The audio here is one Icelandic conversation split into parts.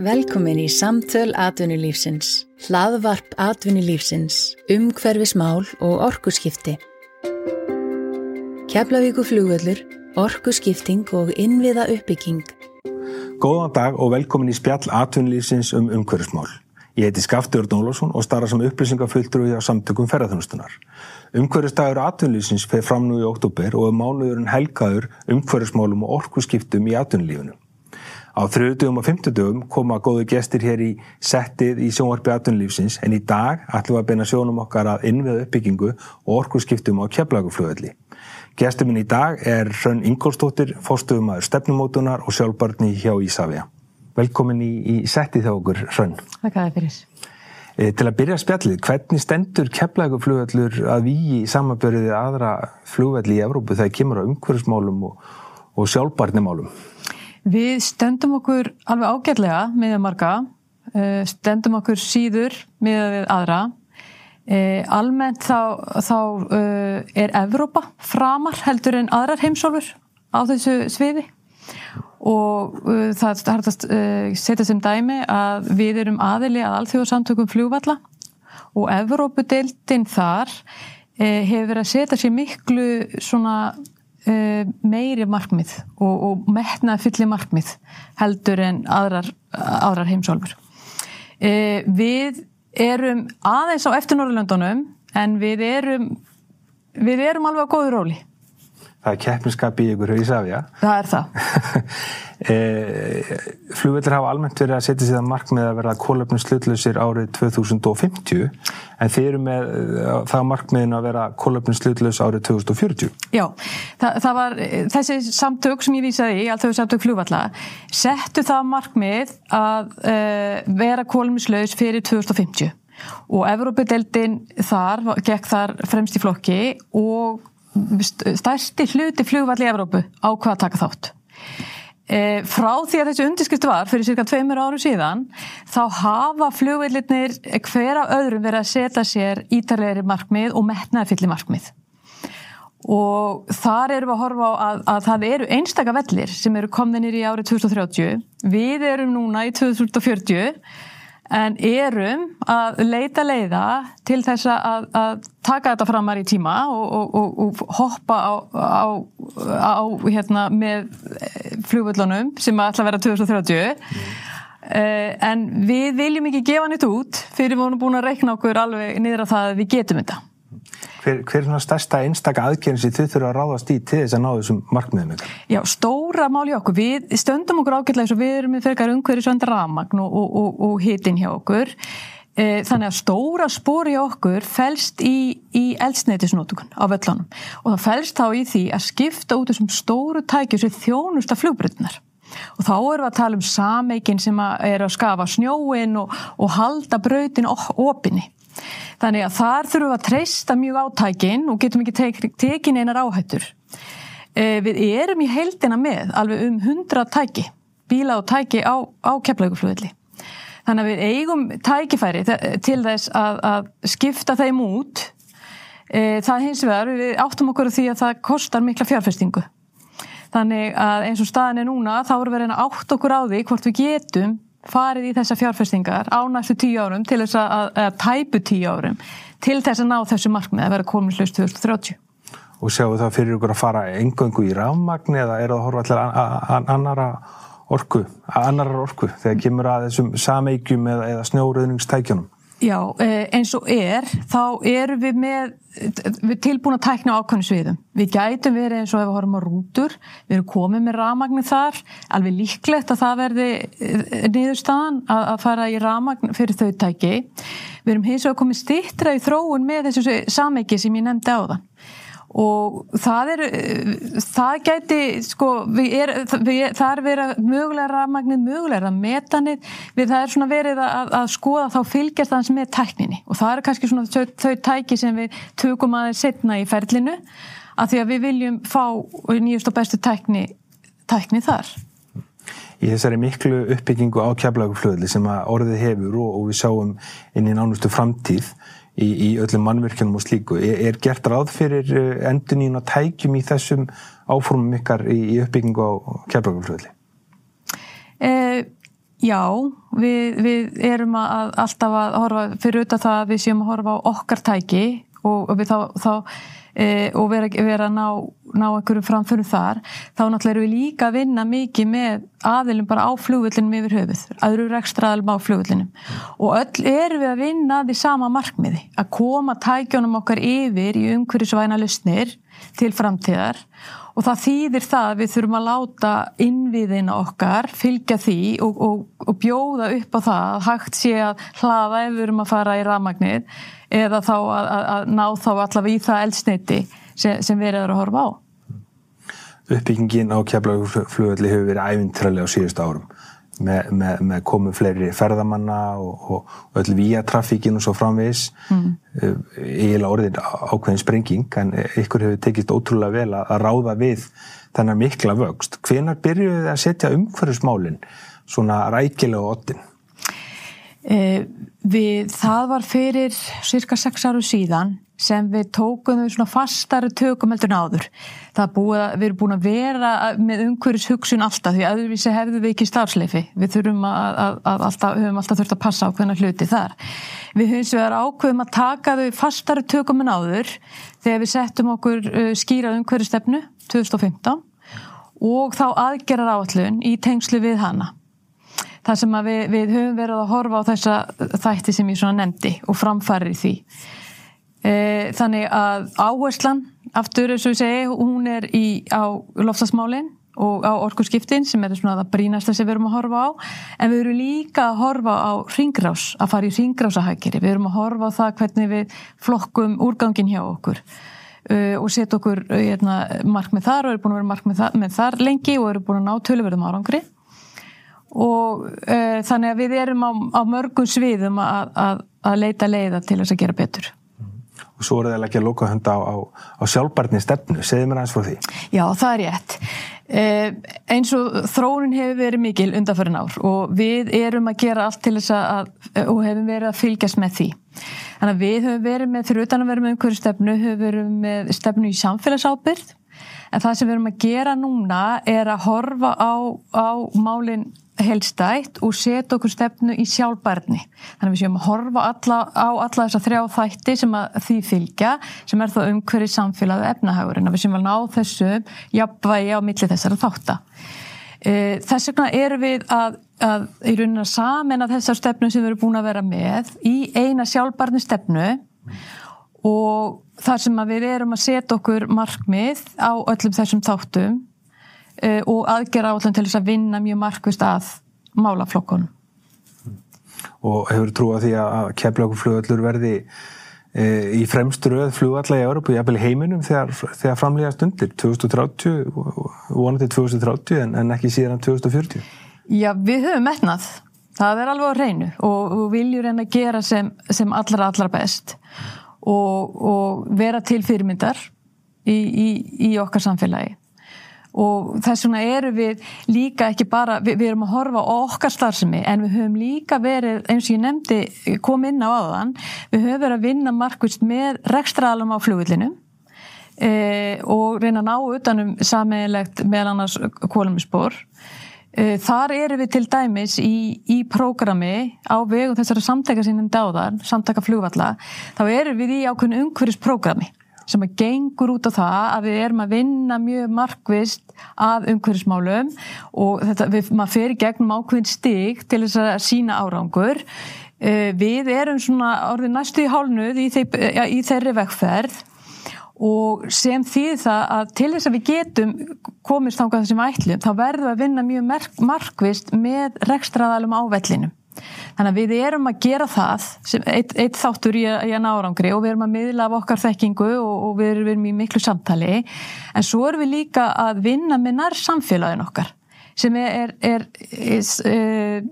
Velkomin í Samtöl Atvinnulífsins, hlaðvarp Atvinnulífsins, umhverfismál og orkuskipti. Keflavíku flugvöllur, orkuskipting og innviða uppbygging. Góðan dag og velkomin í spjall Atvinnulífsins um umhverfismál. Ég heiti Skaftur Dónlásson og starra sem upplýsingafulltrúi á samtökum ferðarþjónustunar. Umhverfisdagur Atvinnulífsins feir fram nú í oktober og er mánuðurinn helgaður umhverfismálum og orkuskiptum í atvinnulífinu. Á þrjöðdugum og fymtudugum koma góðu gestir hér í settið í sjónvarpi aðtunlífsins en í dag ætlum við að beina sjónum okkar að innviða uppbyggingu og orkusskiptum á keflaguflöðli. Gestur minn í dag er Hrönn Ingolstóttir, fórstufumæður stefnumótunar og sjálfbarni hjá Ísafja. Velkomin í, í settið hjá okkur, Hrönn. Takk að það fyrir. E, til að byrja spjallið, hvernig stendur keflaguflöðlur að við í samanbörðið aðra flugvelli í Evrópu þegar kemur á umhverfsmálum og, og sjálfbarnimálum? Við stendum okkur alveg ágætlega með marga, eh, stendum okkur síður með aðra. Eh, almennt þá, þá eh, er Evrópa framar heldur en aðrar heimsólfur á þessu sviði og það að setja sem dæmi að við erum aðili að alþjóðarsamtökum fljóvalla og Evrópudeildin þar hefur verið að setja sér miklu svona meiri markmið og, og metna fylli markmið heldur en aðrar, aðrar heimsálfur. Uh, við erum aðeins á eftir Norrlöndunum en við erum, við erum alveg á góðu róli. Það er keppinskap í ykkur Ísafja. Það er það. e, flugveldur hafa almennt verið að setja sér það markmið að vera kólöfnum slutlausir árið 2050 en þeir eru með það markmiðin að vera kólöfnum slutlaus árið 2040. Já, það, það var þessi samtök sem ég vísaði í, alltaf samtök flugvalla, settu það markmið að e, vera kólöfnumslaus fyrir 2050 og Evrópadeildin þar, gekk þar fremst í flokki og stærsti hluti flugvalli í Evrópu á hvað taka þátt. E, frá því að þessu undirskrift var fyrir cirka tveimur áru síðan þá hafa flugvillirnir hver af öðrum verið að setja sér ítarlegri markmið og metnaði fyllir markmið. Og þar erum við að horfa á að, að það eru einstaka vellir sem eru kominir í árið 2030 við erum núna í 2040 en erum að leita leiða til þess að, að taka þetta framar í tíma og, og, og hoppa á, á, á hérna, með flugvöldunum sem ætla að vera 2030 mm. en við viljum ekki gefa nýtt út fyrir við vorum búin að reikna okkur alveg niður að það að við getum þetta Hver, hver er svona stærsta einstaka aðgerðin sem þið þurfa að ráðast í til þess að ná þessum markmiðum ykkur? Já, stóra máli okkur. Við stöndum okkur ágætlega eins og við erum með fyrir umhverju svönda ramagn og, og, og, og hitin hjá okkur. E, þannig að stóra spóri okkur fælst í, í eldsneitisnótukun á völlunum og það fælst þá í því að skipta út þessum stóru tækju sem þjónusta flugbröðnar. Og þá erum við að tala um sameikin sem er að skafa snjóin og halda bröðin opinni. Þannig að þar þurfum við að treysta mjög átækin og getum ekki tek, tekin einar áhættur. E, við erum í heldina með alveg um 100 tæki, bíla og tæki á, á keflauguflugilli. Þannig að við eigum tækifæri til þess að, að skipta þeim út. E, það hins vegar, við áttum okkur því að það kostar mikla fjárfestingu. Þannig að eins og staðin er núna, þá erum við að átt okkur á því hvort við getum farið í þessa fjárfestingar á næstu tíu árum til þess að, að tæpu tíu árum til þess að ná þessu markmið að vera komin hlust 2030. Og sjáu það fyrir ykkur að fara engöngu í rafmagni eða er það að horfa allir annara orku, annara orku þegar kemur að þessum sameigjum eða, eða snjóruðningstækjunum? Já, eh, eins og er, þá erum við með við tilbúin að tækna ákvæmni sviðum. Við gætum verið eins og ef við horfum á rútur, við erum komið með ramagnin þar, alveg líklegt að það verði eh, niðurstaðan að, fara í ramagn fyrir þau tæki. Við erum hins vegar komið stittra í þróun með þessu sameiki sem ég nefndi á þann og það er það gæti sko er, við, það er verið mögulega rafmagnir, mögulega metanir við það er svona verið að, að skoða þá fylgjast það sem er tækninni. Og það er kannski svona þau, þau tæki sem við tökum aðeins setna í ferlinu að því að við viljum fá nýjust og bestu tækni, tækni þar. Í þessari miklu uppbyggingu á keflaguflöðli sem að orðið hefur og, og við sjáum inn í nánustu framtíð í, í öllum mannverkjunum og slíku. Er, er gert ráð fyrir eh, enduníun og tækjum í þessum áformum ykkar í, í uppbyggingu á keflagaflöðli? Eh, Já, við, við erum að alltaf að horfa fyrir auðvitað það að við séum að horfa á okkar tæki og, og við þá, þá e, og vera, vera að ná, ná einhverju framförum þar, þá náttúrulega erum við líka að vinna mikið með aðilum bara á flugvöllinum yfir höfuð, aðru rekstra aðilum á flugvöllinum og öll erum við að vinna því sama markmiði, að koma tækjónum okkar yfir í umhverjusvæna lusnir til framtíðar og það þýðir það að við þurfum að láta innviðina okkar fylgja því og, og, og bjóða upp á það að hægt sé að hlaða ef við erum að fara í rafmagnir eða þá að, að, að ná þá allavega í það eldsneiti sem, sem við erum að horfa á. Uppbyggingin á keflagflugvelli hefur verið æfintrali á síðustu árum með, með, með komu fleiri ferðamanna og, og, og öll víatrafíkin og svo framvegis mm. eiginlega orðin ákveðin sprenging en ykkur hefur tekist ótrúlega vel að ráða við þennar mikla vöxt. Hvenar byrjuðu þið að setja umhverfismálinn svona rækilega á ottin? Eh, við, það var fyrir cirka sex áru síðan sem við tókum þau svona fastari tökum heldur náður. Það búið, við erum búin að vera með umhverjus hugsun alltaf því aðurvísi hefðu við ekki starfsleifi. Við þurfum að, að, að alltaf, höfum alltaf þurft að passa á hvernig hluti þar. Við höfum svo að ákveðum að taka þau fastari tökum náður þegar við settum okkur uh, skýrað umhverjustefnu 2015 og þá aðgerar áallun í tengslu við hana. Það sem við, við höfum verið að horfa á þessa þætti sem ég svona nefndi og framfæri því. E, þannig að áherslan, aftur eins og ég segi, hún er í, á loftasmálinn og á orkurskiptin sem er svona það brínasta sem við erum að horfa á. En við erum líka að horfa á ringrás, að fara í ringrásahækiri við erum að horfa á það hvernig við flokkum úrgangin hjá okkur uh, og setja okkur uh, mark með þar og erum búin að vera mark með þar, þar lengi og erum búin að ná töluverðum árangri og uh, þannig að við erum á, á mörgum sviðum að, að, að leita leiða til þess að gera betur. Og svo eru það ekki að lóka hunda á, á, á sjálfbarni stefnu, segðu mér aðeins frá því. Já, það er rétt. Eh, eins og þróunin hefur verið mikil undanfærin ár og við erum að gera allt til þess að og hefum verið að fylgjast með því. Þannig að við höfum verið með, fyrir utan að vera með einhverju stefnu, höfum verið með stefnu í samfélagsábyrð en það sem við erum að gera núna er að horfa á, á málinn helstætt og setja okkur stefnu í sjálfbærni. Þannig að við séum að horfa alla, á alla þessa þrjá þætti sem því fylgja, sem er þá umhverju samfélagið efnahagurinn, að við séum að ná þessu jafnvægi á milli þessara þátta. E, þess vegna erum við að, að í rauninna samin að þessar stefnu sem við erum búin að vera með í eina sjálfbærni stefnu og þar sem að við erum að setja okkur markmið á öllum þessum þáttum uh, og aðgera áallum til þess að vinna mjög markvist að málaflokkunum. Og hefur trúið því að keflaguflugallur verði e, í fremstur öð flugalla í Európu, jafnvel í heiminum þegar, þegar framlýjast undir 2030, vonandi 2030 en, en ekki síðan 2040? Já, við höfum metnað. Það er alveg á reynu og, og viljur en að gera sem, sem allra allra best og, og vera til fyrirmyndar í, í, í okkar samfélagi. Og þess vegna eru við líka ekki bara, við, við erum að horfa á okkar starfsemi en við höfum líka verið eins og ég nefndi, kom inn á aðan við höfum verið að vinna markvist með rekstraðalum á flugvillinu e, og reyna að ná utanum sammeilegt meðal annars kólumispor e, þar eru við til dæmis í, í prógrami á vegu þessara samtækja sínum dáðar, samtækja flugvalla þá eru við í ákveðinu umhverjusprógrami sem að gengur út á það að við erum að vinna mjög markvist að umhverfismálum og þetta, við, maður fer í gegnum ákveðin stig til þess að sína árangur. Eh, við erum svona orðið næstu í hálnuð í, þeir, í þeirri vekkferð og sem þýð það að til þess að við getum komist þángað þessum ætlum þá verðum við að vinna mjög markvist með rekstraðalum á vellinum. Þannig að við erum að gera það eitt, eitt þáttur í að, í að ná árangri og við erum að miðla af okkar þekkingu og, og við erum í miklu samtali en svo erum við líka að vinna með nær samfélagin okkar sem er, er, er, er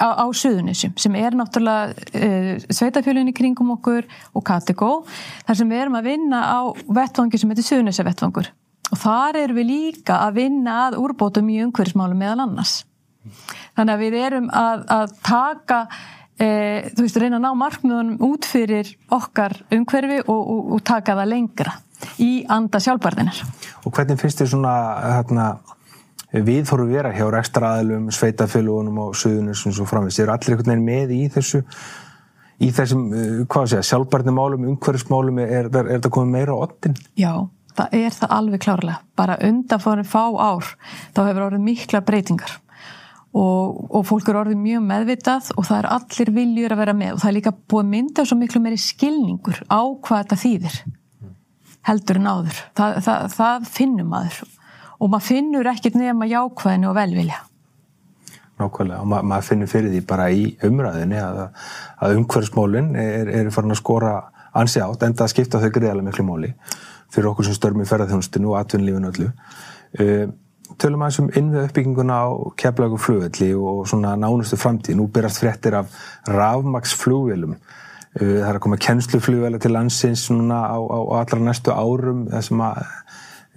á, á suðunissum sem er náttúrulega sveitafjölunni kringum okkur og kategó þar sem við erum að vinna á vettvangi sem heitir suðunissa vettvangur og þar erum við líka að vinna að úrbótum í umhverfismálum meðal annars. Þannig að við erum að, að taka, e, þú veist, reyna að ná markmiðunum út fyrir okkar umhverfi og, og, og taka það lengra í anda sjálfbarðinar. Og hvernig finnst þér svona hérna, við þurfum vera hjá rekstraðilum, sveitafélugunum og söðunum svo framvist. Þeir eru allir einhvern veginn með í þessu í þessum, uh, hvað sé ég, sjálfbarnimálum, umhverfismálum, er, er, er þetta komið meira á ottin? Já, það er það alveg klárlega. Bara undan fórum fá ár, þá hefur orðið mikla breytingar og, og fólk eru orðið mjög meðvitað og það er allir viljur að vera með og það er líka búið myndað svo miklu meiri skilningur á hvað þetta þýðir heldur en áður. Það, það, það finnum maður og maður finnur ekkit nefn að jákvæðinu og velvilja. Nákvæmlega og ma maður finnur fyrir því bara í umræðinni að, að umhverfsmólinn er, er farin að skora ansi átt en það skipta þau greiðarlega miklu móli fyrir okkur sem störmum í ferðarþjónustinu og atvinnlífinu öllu. Uh, tölum aðeins um innvið uppbygginguna á keflagu flugvelli og svona nánustu framtíð. Nú byrjast fréttir af rafmagsflugvelum. Uh, það er að koma kennsluflugvela til landsins núna á, á, á allra næstu árum þessum að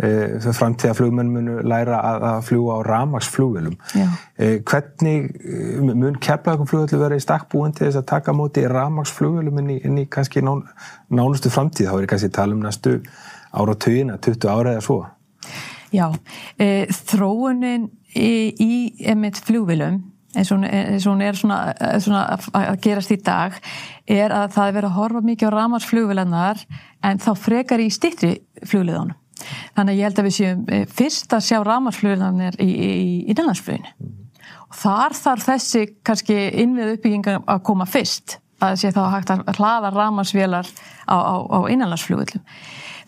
uh, framtíða flugmenn munu læra að, að fljúa á rafmagsflugvelum. Uh, hvernig mun keflagu flugvelli vera í stakkbúin til þess að taka móti rafmagsflugvelum inn inn í kannski nán, nánustu framtíð? Þá er kannski tala um næstu ára tögina, 20 ára eða svo. Já, e, þróunin í, í emitt fljóvilum eins og hún er svona, svona að gerast í dag er að það er verið að horfa mikið á ramarsflugvilennar en þá frekar í stittri fljóliðunum. Þannig að ég held að við séum e, fyrst að sjá ramarsflugvilennar í, í, í innlandsfluginu. Og þar þarf þessi kannski innvið uppbyggingar að koma fyrst að sé þá hægt að hlaða ramarsvélar á, á, á innlandsflugvilum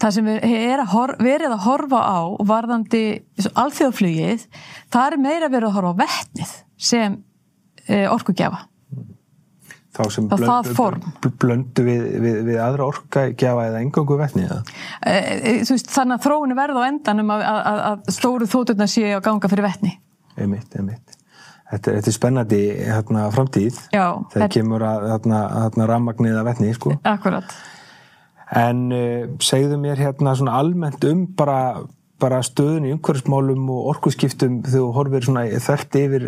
það sem er að verið að horfa á varðandi alþjóðflugið, það er meira verið að horfa á vettnið sem e, orkugjafa. Þá sem blöndu, blöndu við, við, við aðra orkugjafa eða engangu vettnið? E, e, veist, þannig að þróinu verða á endanum að, að, að stóru þótturna séu að ganga fyrir vettni. Einmitt, einmitt. Þetta, þetta er spennandi hérna, framtíð Já, þegar kemur að hérna, hérna, rammagniða vettni. Sko. Akkurat. En uh, segðu mér hérna svona almennt um bara, bara stöðun í umhverfsmálum og orkuskiptum þegar þú horfir svona þert yfir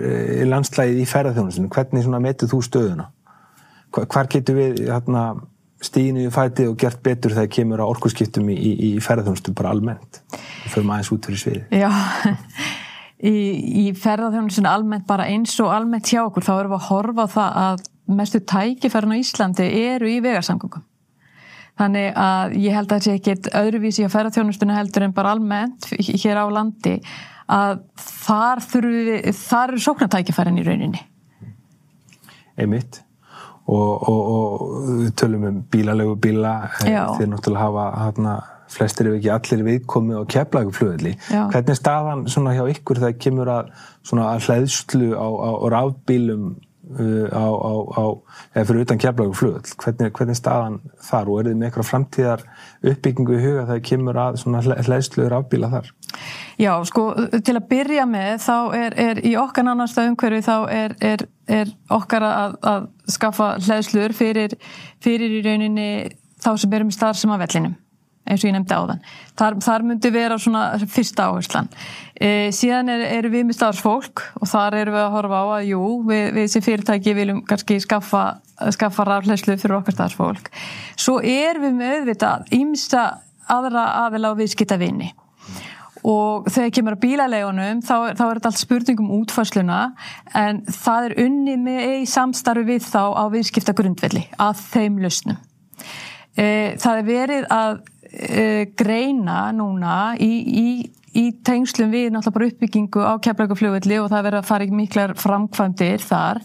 landslægið í ferðarþjónusinu. Hvernig svona metið þú stöðuna? Hvar, getur við hérna, stíðinu í fætið og gert betur þegar kemur á orkuskiptum í, í, í ferðarþjónusinu bara almennt? Fyrir maður eins út fyrir sviði. Já, í, í ferðarþjónusinu almennt bara eins og almennt hjá okkur þá erum við að horfa það að mestu tækifærin á Íslandi eru í vegarsangungum. Þannig að ég held að það sé ekkit öðruvísi á ferðarþjónustuna heldur en bara almennt hér á landi að þar, við, þar eru sóknartækifærin í rauninni. Einmitt og, og, og við tölum um bílalegu bíla eh, þeir náttúrulega hafa hana, flestir ef ekki allir viðkomið á keflagu flöðli. Hvernig er staðan hjá ykkur þegar kemur að, að hlæðslu á, á, á rafbílum á, á, á, eða fyrir utan keflagur flugöld hvernig, hvernig staðan þar og er þið með eitthvað framtíðar uppbyggingu í huga þegar kemur að svona hlæðsluður afbíla þar? Já, sko, til að byrja með þá er, er í okkar nánasta umhverfi þá er, er, er okkar að, að skaffa hlæðsluður fyrir, fyrir í rauninni þá sem erum í starfsum af vellinum eins og ég nefndi á þann. Þar, þar myndi vera svona fyrsta áherslan. E, síðan er, er við með starfsfólk og þar erum við að horfa á að jú, við, við sem fyrirtæki viljum kannski skaffa, skaffa rafleyslu fyrir okkar starfsfólk. Svo er við með auðvitað ímsta aðra aðila á viðskita vini og þegar kemur að bílalegunum þá, þá er þetta allt spurningum útfarsluna en það er unni með í samstarfi við þá á viðskipta grundvelli að þeim lausnum. E, það er verið að uh, greina núna í, í, í tengslum við náttúrulega bara uppbyggingu á keflagufljóðvelli og það verið að fara í miklar framkvæmdir þar,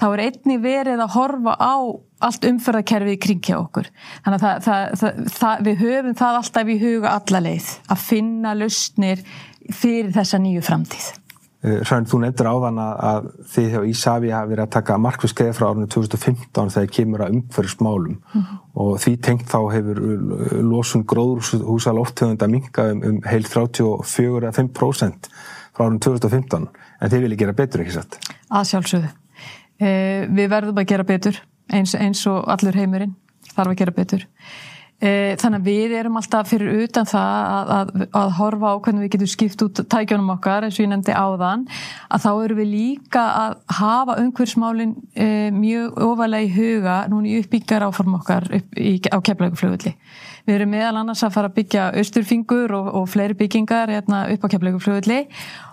þá er einni verið að horfa á allt umförðarkerfið í kring hjá okkur. Þannig að það, það, við höfum það alltaf í huga allaleið að finna lausnir fyrir þessa nýju framtíð. Svæn, þú nefndir áðan að þið hjá Ísafi hafi verið að taka markviskeið frá árunni 2015 þegar kemur að umhverfsmálum mm -hmm. og því tengt þá hefur losun gróðurhúsal óttöfund að minga um, um heil 34-5% frá árunni 2015 en þið viljið gera betur ekki satt? Að sjálfsögðu. Eh, við verðum að gera betur eins, eins og allur heimurinn þarf að gera betur. Eh, þannig að við erum alltaf fyrir utan það að, að, að horfa á hvernig við getum skipt út tækjónum okkar eins og ég nefndi áðan að þá eru við líka að hafa umhverfsmálin e, mjög ofalega í huga núni uppbyggar áform okkar upp í, á keflauguflögulli. Við erum meðal annars að fara að byggja austurfingur og, og fleiri byggingar hérna, upp á keflauguflögulli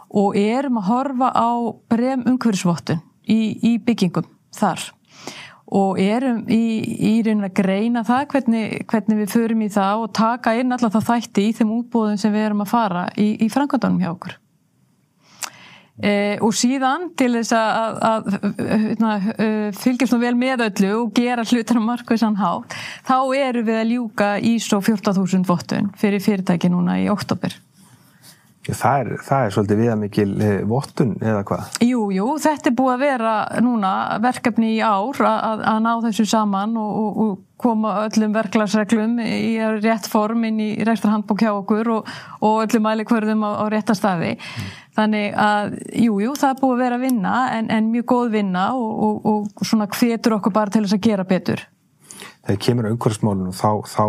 og erum að horfa á brem umhverfisvottun í, í byggingum þar og erum í, í raunin að greina það hvernig, hvernig við förum í það og taka inn alltaf það þætti í þeim útbóðum sem við erum að fara í, í framkvæmdunum hjá okkur. E, og síðan til þess að, að, að, að fylgjast nú vel með öllu og gera hlutar á markvæðsan hátt, þá eru við að ljúka ISO 14.000 vottun fyrir fyrirtæki núna í oktober. Það er, það er svolítið viðamikil eh, vottun eða hvað? Jú, jú, þetta er búið að vera núna verkefni í ár að, að ná þessu saman og, og, og koma öllum verklagsreglum í rétt form inn í rektarhandbók hjá okkur og, og öllum mælikvörðum á, á réttastæði. Mm. Þannig að, jú, jú, það er búið að vera að vinna en, en mjög góð vinna og svona hvetur okkur bara til þess að gera betur. Þegar kemur umhverfsmálunum þá, þá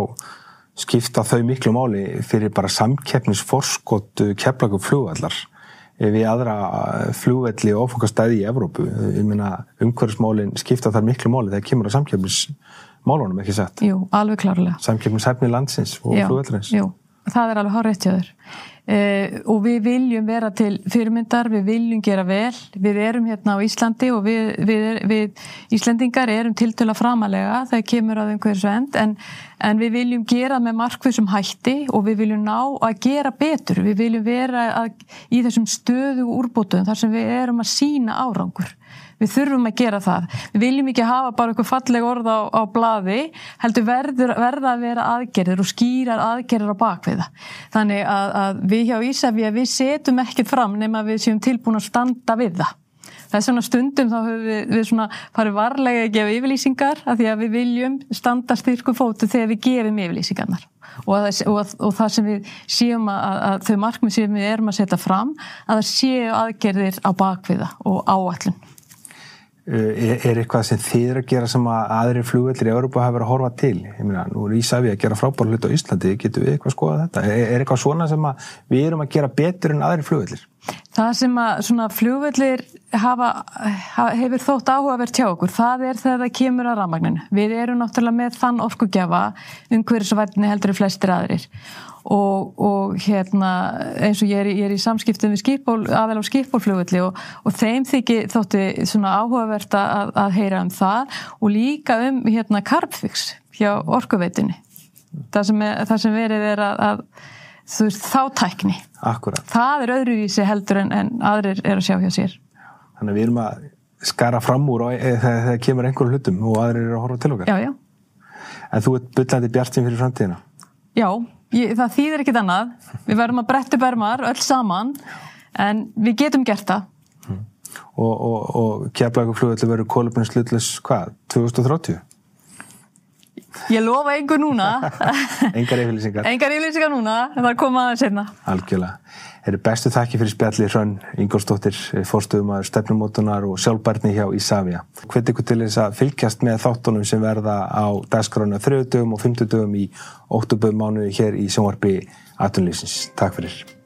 skipta þau miklu máli fyrir bara samkeppnisforskott keflagu flugvallar við aðra flugvelli og áfangastæði í Evrópu. Ég meina umhverfsmálinn skipta þar miklu máli þegar kemur að samkeppnismálunum, ekki sett? Jú, alveg klárlega. Samkeppnishefni landsins og flugvellurins. Jú, það er alveg hár réttjöður. Uh, og við viljum vera til fyrirmyndar, við viljum gera vel. Við erum hérna á Íslandi og við, við, við Íslandingar erum tiltöla framalega þegar kemur að einhverju svend en, en við viljum gera með markvissum hætti og við viljum ná að gera betur, við viljum vera að, í þessum stöðu úrbótum þar sem við erum að sína árangur Við þurfum að gera það. Við viljum ekki hafa bara eitthvað falleg orð á, á bladi, heldur verður, verða að vera aðgerðir og skýrar aðgerðir á bakviða. Þannig að, að við hjá Ísafi að við setjum ekkert fram nema við séum tilbúin að standa við það. Er svona stundum þá höfum við, við svona farið varlega að gefa yfirlýsingar af því að við viljum standa styrku fótu þegar við gefum yfirlýsingarnar. Og, að, og, og það sem við séum að, að þau markmið sem við erum að setja fram að það séu aðgerðir á bakviða og áallun. Eh, er eitthvað sem þið er að gera sem að aðri flugveldir í Európa hafa verið að horfa til ég meina, nú er Ísafi að gera frábár hlut á Íslandi getur við eitthvað að skoða þetta er eitthvað svona sem við erum að gera betur en aðri flugveldir? Það sem að svona hafa, hefur þótt áhugavert hjá okkur, það er þegar það kemur að ramagninu. Við erum náttúrulega með þann orkugjafa um hverju svo vætni heldur flestir aðrir og, og hérna eins og ég er, ég er í samskiptum við skipból, aðeins á skipbólflugulli og, og þeim þykir þótti svona áhugavert að, að heyra um það og líka um hérna Carbfix hjá orkuveitinni það sem, er, það sem verið er að, að þú veist þátækni Akkurat. það er öðruvísi heldur en, en aðrir er að sjá hjá sér. Þannig við erum að skara fram úr þegar það kemur einhverju hlutum og aðrir eru að horfa til okkar. Já, já. En þú ert byllandi bjartinn fyrir framtíðina. Já, ég, það þýðir ekkit annað. Við verðum að bretta bermar öll saman en við getum gert það. Mm. og, og, og keflaguflugvelli verður kólöfnum slutlus hvað, 2030? Ég lofa einhver núna Engar yfirlýsingar Engar yfirlýsingar núna, en það er komað aðeins einna Algjörlega Þeir eru bestu þakki fyrir spjalli Hrönn Ingolstóttir, fórstöðum að stefnumótunar og sjálfbarni hjá Ísafja. Hveit ykkur til þess að fylgjast með þáttunum sem verða á dagskrána þrjöðdögum og fymtudögum í óttuböðum mánuði hér í sjónvarpi 18. Takk fyrir.